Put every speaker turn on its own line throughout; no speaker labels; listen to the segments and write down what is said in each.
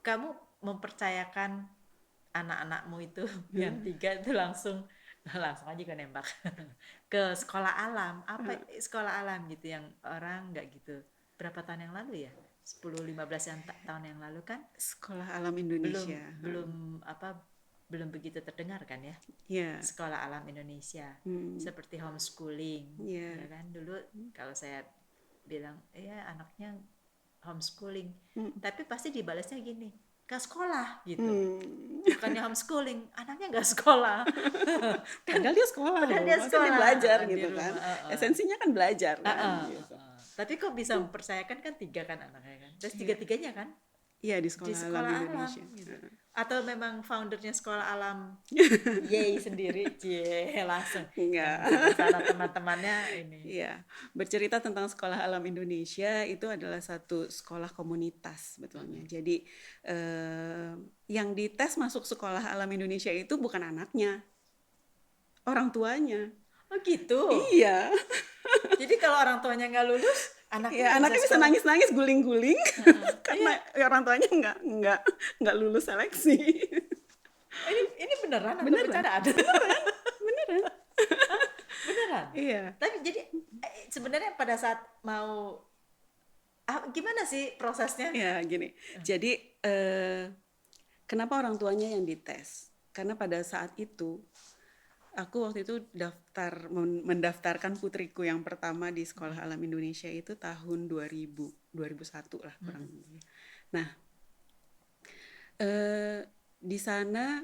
kamu mempercayakan anak-anakmu itu yang
Hmm.
tiga itu langsung langsung aja ke nembak ke sekolah alam apa
Hmm.
sekolah alam gitu yang orang nggak gitu berapa tahun yang lalu ya 10 15 yang ta- tahun yang lalu kan
Sekolah Alam
belum
Indonesia.
belum apa belum begitu terdengar kan ya
Ya.
sekolah alam Indonesia
Hmm.
seperti homeschooling
Iya.
ya kan dulu kalau saya bilang ya anaknya homeschooling
Hmm.
tapi pasti dibalasnya gini ke sekolah gitu
Hmm.
bukannya homeschooling anaknya nggak sekolah
Padahal dia sekolah
Padahal dia sekolah,
belajar
di
gitu
rumah,
kan.
uh-uh.
Esensinya kan belajar kan.
Ah,
gitu.
ah. tapi kok bisa mempercayakan kan tiga kan anaknya kan terus tiga tiganya kan
Iya di sekolah,
di sekolah
alam
alam,
Indonesia.
gitu. Atau memang foundernya sekolah alam? Yay sendiri. Cie langsung.
Enggak.
sana teman-temannya ini.
Iya, bercerita tentang Sekolah Alam Indonesia itu adalah satu sekolah komunitas sebetulnya. Jadi eh, yang dites masuk Sekolah Alam Indonesia itu bukan anaknya, orang tuanya.
oh gitu?
Iya,
jadi kalau orang tuanya nggak lulus anaknya
ya anaknya bisa nangis-nangis, guling-guling
Heeh.
karena orang tuanya nggak nggak nggak lulus seleksi.
ini ini beneran atau
Beneran.
bercanda ada
Beneran?
beneran
Iya.
tapi jadi eh, sebenarnya pada saat mau ah, gimana sih prosesnya
Ya gini, jadi eh, kenapa orang tuanya yang dites? Karena pada saat itu aku waktu itu daftar men- mendaftarkan putriku yang pertama di Sekolah Alam Indonesia itu tahun 2000 2001 lah kurang lebih. Nah, eh, di sana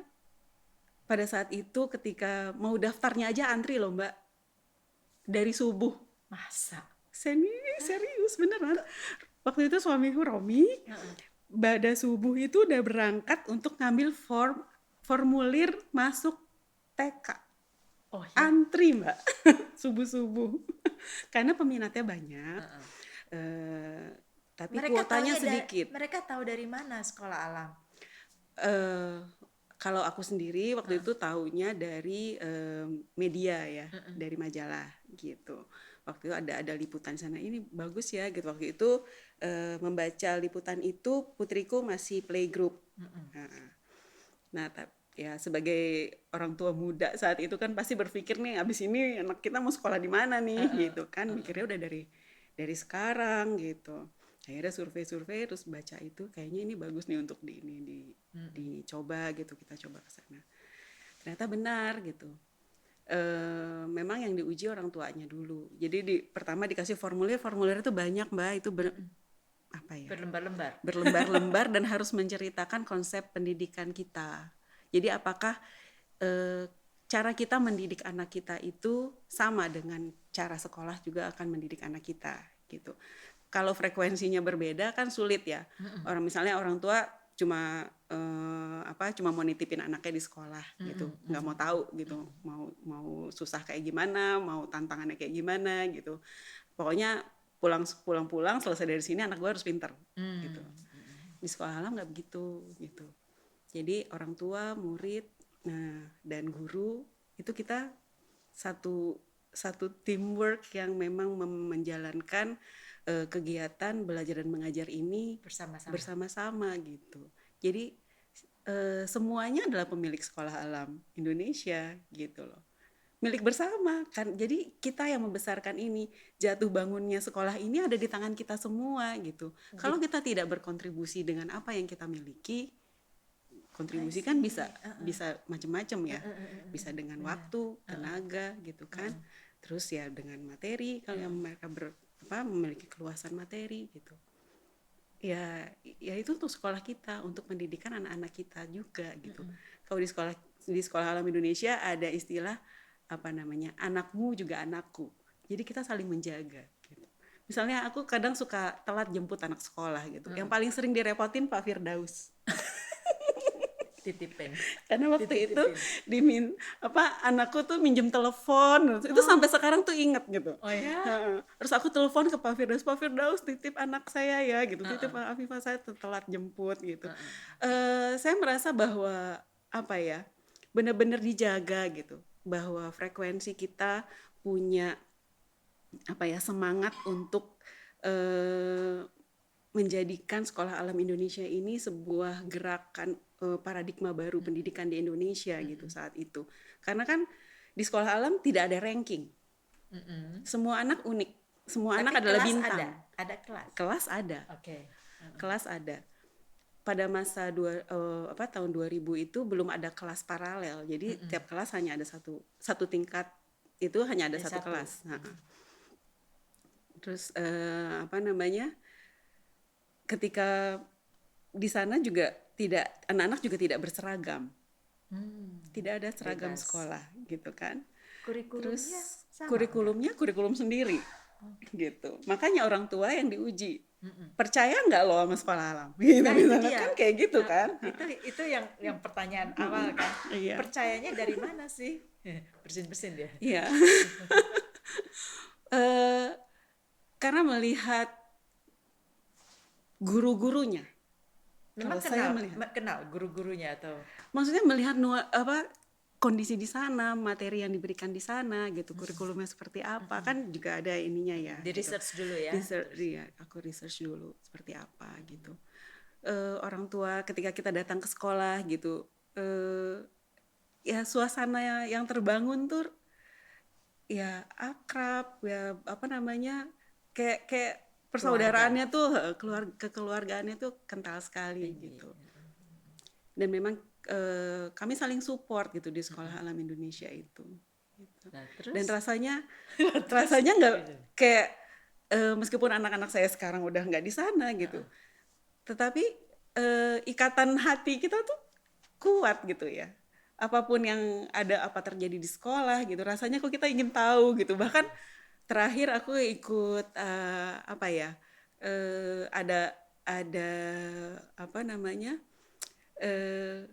pada saat itu ketika mau daftarnya aja antri loh mbak. Dari subuh.
Masa?
Seni, serius beneran. Waktu itu suamiku Romi, pada subuh itu udah berangkat untuk ngambil form formulir masuk TK.
Oh ya
Antri mbak, subuh-subuh. Karena peminatnya banyak,
Heeh.
eh, tapi
mereka
kuotanya
da-
sedikit.
mereka tahu dari mana sekolah alam
Eh, kalau aku sendiri waktu itu taunya dari eh, media ya,
Mm-mm.
dari majalah gitu. Waktu itu ada ada liputan sana ini bagus ya gitu. Waktu itu eh, membaca liputan itu putriku masih playgroup.
Mm-mm.
Nah, Nah, tap- ya sebagai orang tua muda saat itu kan pasti berpikir nih abis ini anak kita mau sekolah di mana nih?
Uh-uh,
gitu kan mikirnya udah dari dari sekarang gitu. Akhirnya survei-survei terus baca itu kayaknya ini bagus nih untuk di ini di dicoba gitu kita coba ke sana. Ternyata benar gitu. Eh memang yang diuji orang tuanya dulu. Jadi di pertama dikasih formulir formulir itu banyak mbak. Itu ber- apa ya?
Berlembar-lembar.
Berlembar-lembar dan harus menceritakan konsep pendidikan kita. Jadi apakah eh, cara kita mendidik anak kita itu sama dengan cara sekolah juga akan mendidik anak kita gitu. Kalau frekuensinya berbeda kan sulit ya. Orang misalnya orang tua cuma eh, apa cuma mau nitipin anaknya di sekolah gitu. Nggak mau tahu gitu. Mau mau susah kayak gimana mau tantangannya kayak gimana gitu. Pokoknya pulang pulang pulang selesai dari sini anak gue harus pinter
Hmm.
gitu. Di sekolah alam nggak begitu gitu jadi orang tua murid nah dan guru itu kita satu satu teamwork yang memang mem- menjalankan eh, kegiatan belajar dan mengajar ini
bersama-sama.
bersama-sama gitu. Jadi eh, semuanya adalah pemilik sekolah alam Indonesia gitu loh. Milik bersama kan. Jadi kita yang membesarkan ini. Jatuh bangunnya sekolah ini ada di tangan kita semua gitu. Kalau kita tidak berkontribusi dengan apa yang kita miliki kontribusi kan bisa bisa macam-macam ya. Bisa dengan waktu tenaga gitu kan. Terus ya dengan materi kalau yang mereka ber, apa memiliki keluasan materi gitu. Ya ya itu untuk sekolah kita untuk pendidikan anak-anak kita juga gitu. Kalau di sekolah di sekolah alam Indonesia ada istilah apa namanya anakmu juga anakku. Jadi kita saling menjaga gitu. Misalnya aku kadang suka telat jemput anak sekolah gitu. Yang paling sering direpotin Pak Firdaus
titipin
karena waktu
Titip-titipin.
itu dimin apa anakku tuh minjem telepon. Itu sampai sekarang tuh inget gitu.
Oh ya
Heeh. Terus aku telepon ke Pak Firdaus, Pak Firdaus titip anak saya ya gitu, titip Pak Afifah saya telat jemput gitu. Eh, saya merasa bahwa apa ya, benar-benar dijaga gitu, bahwa frekuensi kita punya apa ya semangat untuk eh, menjadikan sekolah alam Indonesia ini sebuah gerakan uh, paradigma baru pendidikan di Indonesia gitu saat itu. Karena kan di sekolah alam tidak ada ranking.
Mm-mm.
Semua anak unik. Semua
Tapi
anak adalah bintang.
Ada, ada kelas.
Kelas ada.
Oke.
kelas ada. Pada masa dua, eh, apa tahun 2000 itu belum ada kelas paralel. Jadi tiap kelas hanya ada satu satu tingkat itu hanya ada satu,
satu.
kelas. Nah, Terus eh, apa namanya? Ketika di sana juga tidak anak-anak juga tidak berseragam.
Hmm.
Tidak ada seragam
Bebas.
sekolah gitu kan.
Kurikulumnya
Terus
sama
kurikulumnya kurikulum sendiri. Gitu. Makanya orang tua yang diuji.
Mm-mm.
Percaya nggak lo sama sekolah alam? Gitu,
Nah,
misalnya kan kayak gitu
Nah,
kan.
Itu itu yang yang pertanyaan awal kan.
Iya.
Percayanya dari mana sih? Bersin-bersin dia.
Iya. Eh, karena melihat guru-gurunya.
Memang
Kalau saya
kenal,
melihat.
kenal guru-gurunya atau
Maksudnya melihat nua- apa kondisi di sana, materi yang diberikan di sana gitu, kurikulumnya seperti apa. Kan juga ada ininya ya.
di
gitu.
research dulu ya.
Research, iya, aku research dulu seperti apa gitu. Eh, orang tua ketika kita datang ke sekolah gitu, eh, ya suasana yang terbangun tuh ya akrab, ya apa namanya, kayak kayak persaudaraannya tuh eh, keluar kekeluargaannya tuh kental sekali gitu. Dan memang eh, kami saling support gitu di sekolah alam Indonesia itu. Gitu.
Nah, terus?
Dan rasanya rasanya nggak kayak eh, meskipun anak-anak saya sekarang udah nggak di sana gitu tetapi eh, ikatan hati kita tuh kuat gitu ya. Apa pun yang ada apa terjadi di sekolah gitu rasanya kok kita ingin tahu gitu. Bahkan terakhir aku ikut eh, apa ya eh, ada ada apa namanya eh,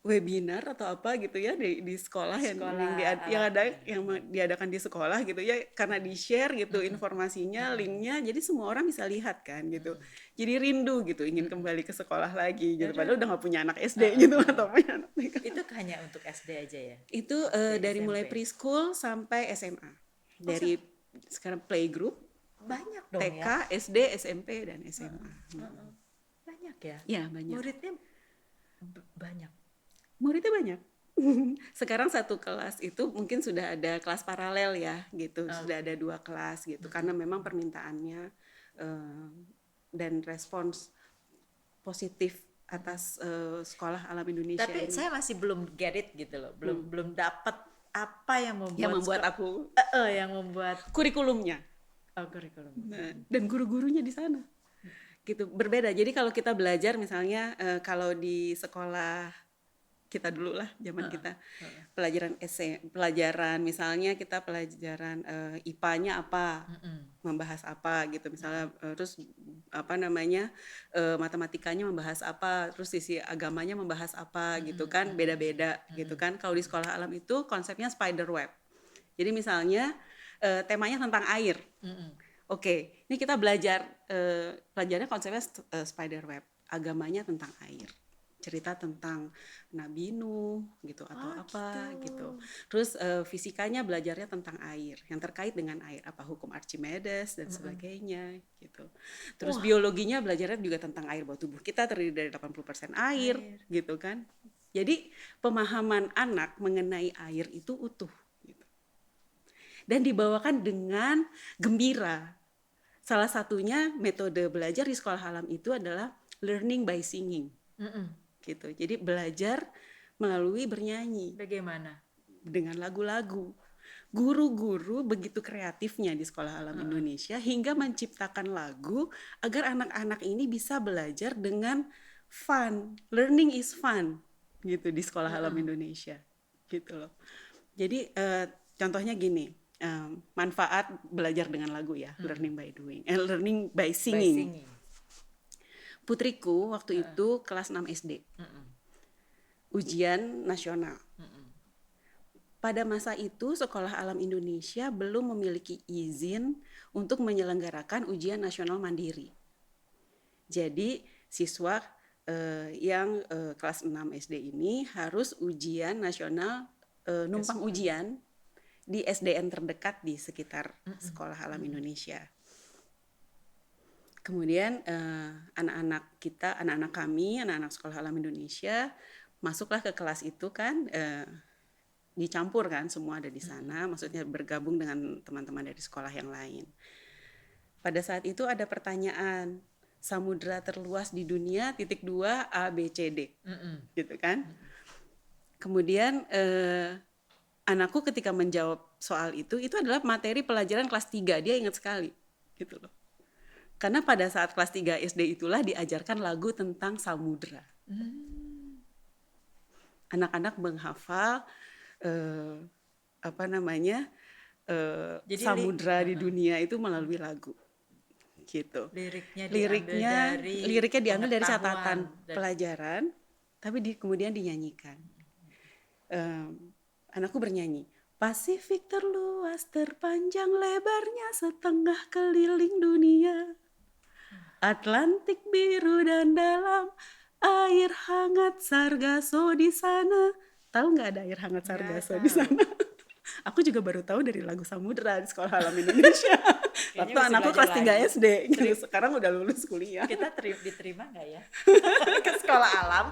webinar atau apa gitu ya di, di sekolah, yang
Sekolah
yang, diad- yang ada yang diadakan di sekolah gitu ya karena di share gitu informasinya linknya jadi semua orang bisa lihat kan gitu. Jadi rindu gitu ingin kembali ke sekolah lagi gitu padahal udah nggak punya anak SD gitu atau punya anak
itu hanya untuk SD aja ya.
itu
SD,
dari mulai
SMP.
preschool sampai SMA dari sekarang playgroup
Banyak dong
TK
ya.
SD SMP dan SMA
Heeh. Banyak ya.
ya banyak
Muridnya b- banyak.
muridnya banyak. Sekarang satu kelas itu mungkin sudah ada kelas paralel ya, gitu. Sudah ada dua kelas gitu, karena memang permintaannya eh, dan respons positif atas eh, sekolah alam Indonesia
Tapi
ini
saya masih belum get it gitu loh. Belum belum dapat apa yang membuat
yang membuat aku
Eh, eh, yang membuat
kurikulumnya
oh, kurikulum.
Nah, dan guru-gurunya di sana gitu berbeda. Jadi kalau kita belajar misalnya eh, kalau di sekolah kita dulu lah zaman kita. pelajaran ese pelajaran misalnya kita pelajaran eh, IPA-nya apa
Mm-mm.
membahas apa gitu. Misalnya eh, terus apa namanya eh, matematikanya membahas apa terus sisi agamanya membahas apa gitu kan beda-beda gitu kan. Kalau di sekolah alam itu konsepnya spider web. Jadi misalnya eh, temanya tentang air.
Mm-mm.
Oke, ini kita belajar eh, pelajarannya konsepnya eh, spider web, agamanya tentang air, cerita tentang Nabi Nuh gitu atau
Oh,
apa
gitu.
gitu. Terus eh, fisikanya belajarnya tentang air, yang terkait dengan air, apa hukum Archimedes dan sebagainya gitu. Terus biologinya belajarnya juga tentang air bahwa tubuh kita terdiri dari 80% air,
Air.
gitu kan. Jadi pemahaman anak mengenai air itu utuh gitu dan dibawakan dengan gembira. Salah satunya metode belajar di sekolah alam itu adalah learning by singing
Mm-mm.
Gitu. Jadi belajar melalui bernyanyi
Bagaimana?
dengan lagu-lagu. Guru-guru begitu kreatifnya di sekolah alam Indonesia hingga menciptakan lagu agar anak-anak ini bisa belajar dengan fun. Learning is fun gitu di sekolah alam Indonesia gitu loh. Jadi eh, contohnya gini, em, manfaat belajar dengan lagu ya, learning by doing, eh, learning by
By
singing. Putriku waktu itu kelas 6 SD,
Mm-mm.
ujian nasional.
Mm-mm.
Pada masa itu, Sekolah Alam Indonesia belum memiliki izin untuk menyelenggarakan ujian nasional mandiri. Jadi, siswa eh, yang eh, kelas 6 SD ini harus ujian nasional eh, numpang ujian di SDN terdekat di sekitar Sekolah Alam Indonesia. Kemudian eh, anak-anak kita, anak-anak kami, anak-anak sekolah alam Indonesia masuklah ke kelas itu kan eh, dicampur kan semua ada di sana, maksudnya bergabung dengan teman-teman dari sekolah yang lain. Pada saat itu ada pertanyaan samudra terluas di dunia titik dua A B C D
Mm-mm.
gitu kan. Kemudian eh, anakku ketika menjawab soal itu itu adalah materi pelajaran kelas 3 dia ingat sekali gitu loh. Karena pada saat kelas 3 SD itulah diajarkan lagu tentang samudra. Anak-anak menghafal eh, apa namanya eh,
Jadi li-
samudra di dunia itu melalui lagu. Gitu.
Liriknya diambil
liriknya
dari
liriknya diambil dari catatan
dari-
pelajaran tapi di, kemudian dinyanyikan. Em, anakku bernyanyi Pasifik terluas terpanjang lebarnya setengah keliling dunia Atlantik biru dan dalam air hangat sargaso di sana. Tahu nggak ada air hangat
Nggak
sargaso di sana? Aku juga baru tahu dari lagu Samudra di sekolah alam Indonesia. Waktu anakku kelas 3
lagi.
SD gitu. sekarang udah lulus kuliah.
Kita teri- diterima nggak ya?
Ke sekolah alam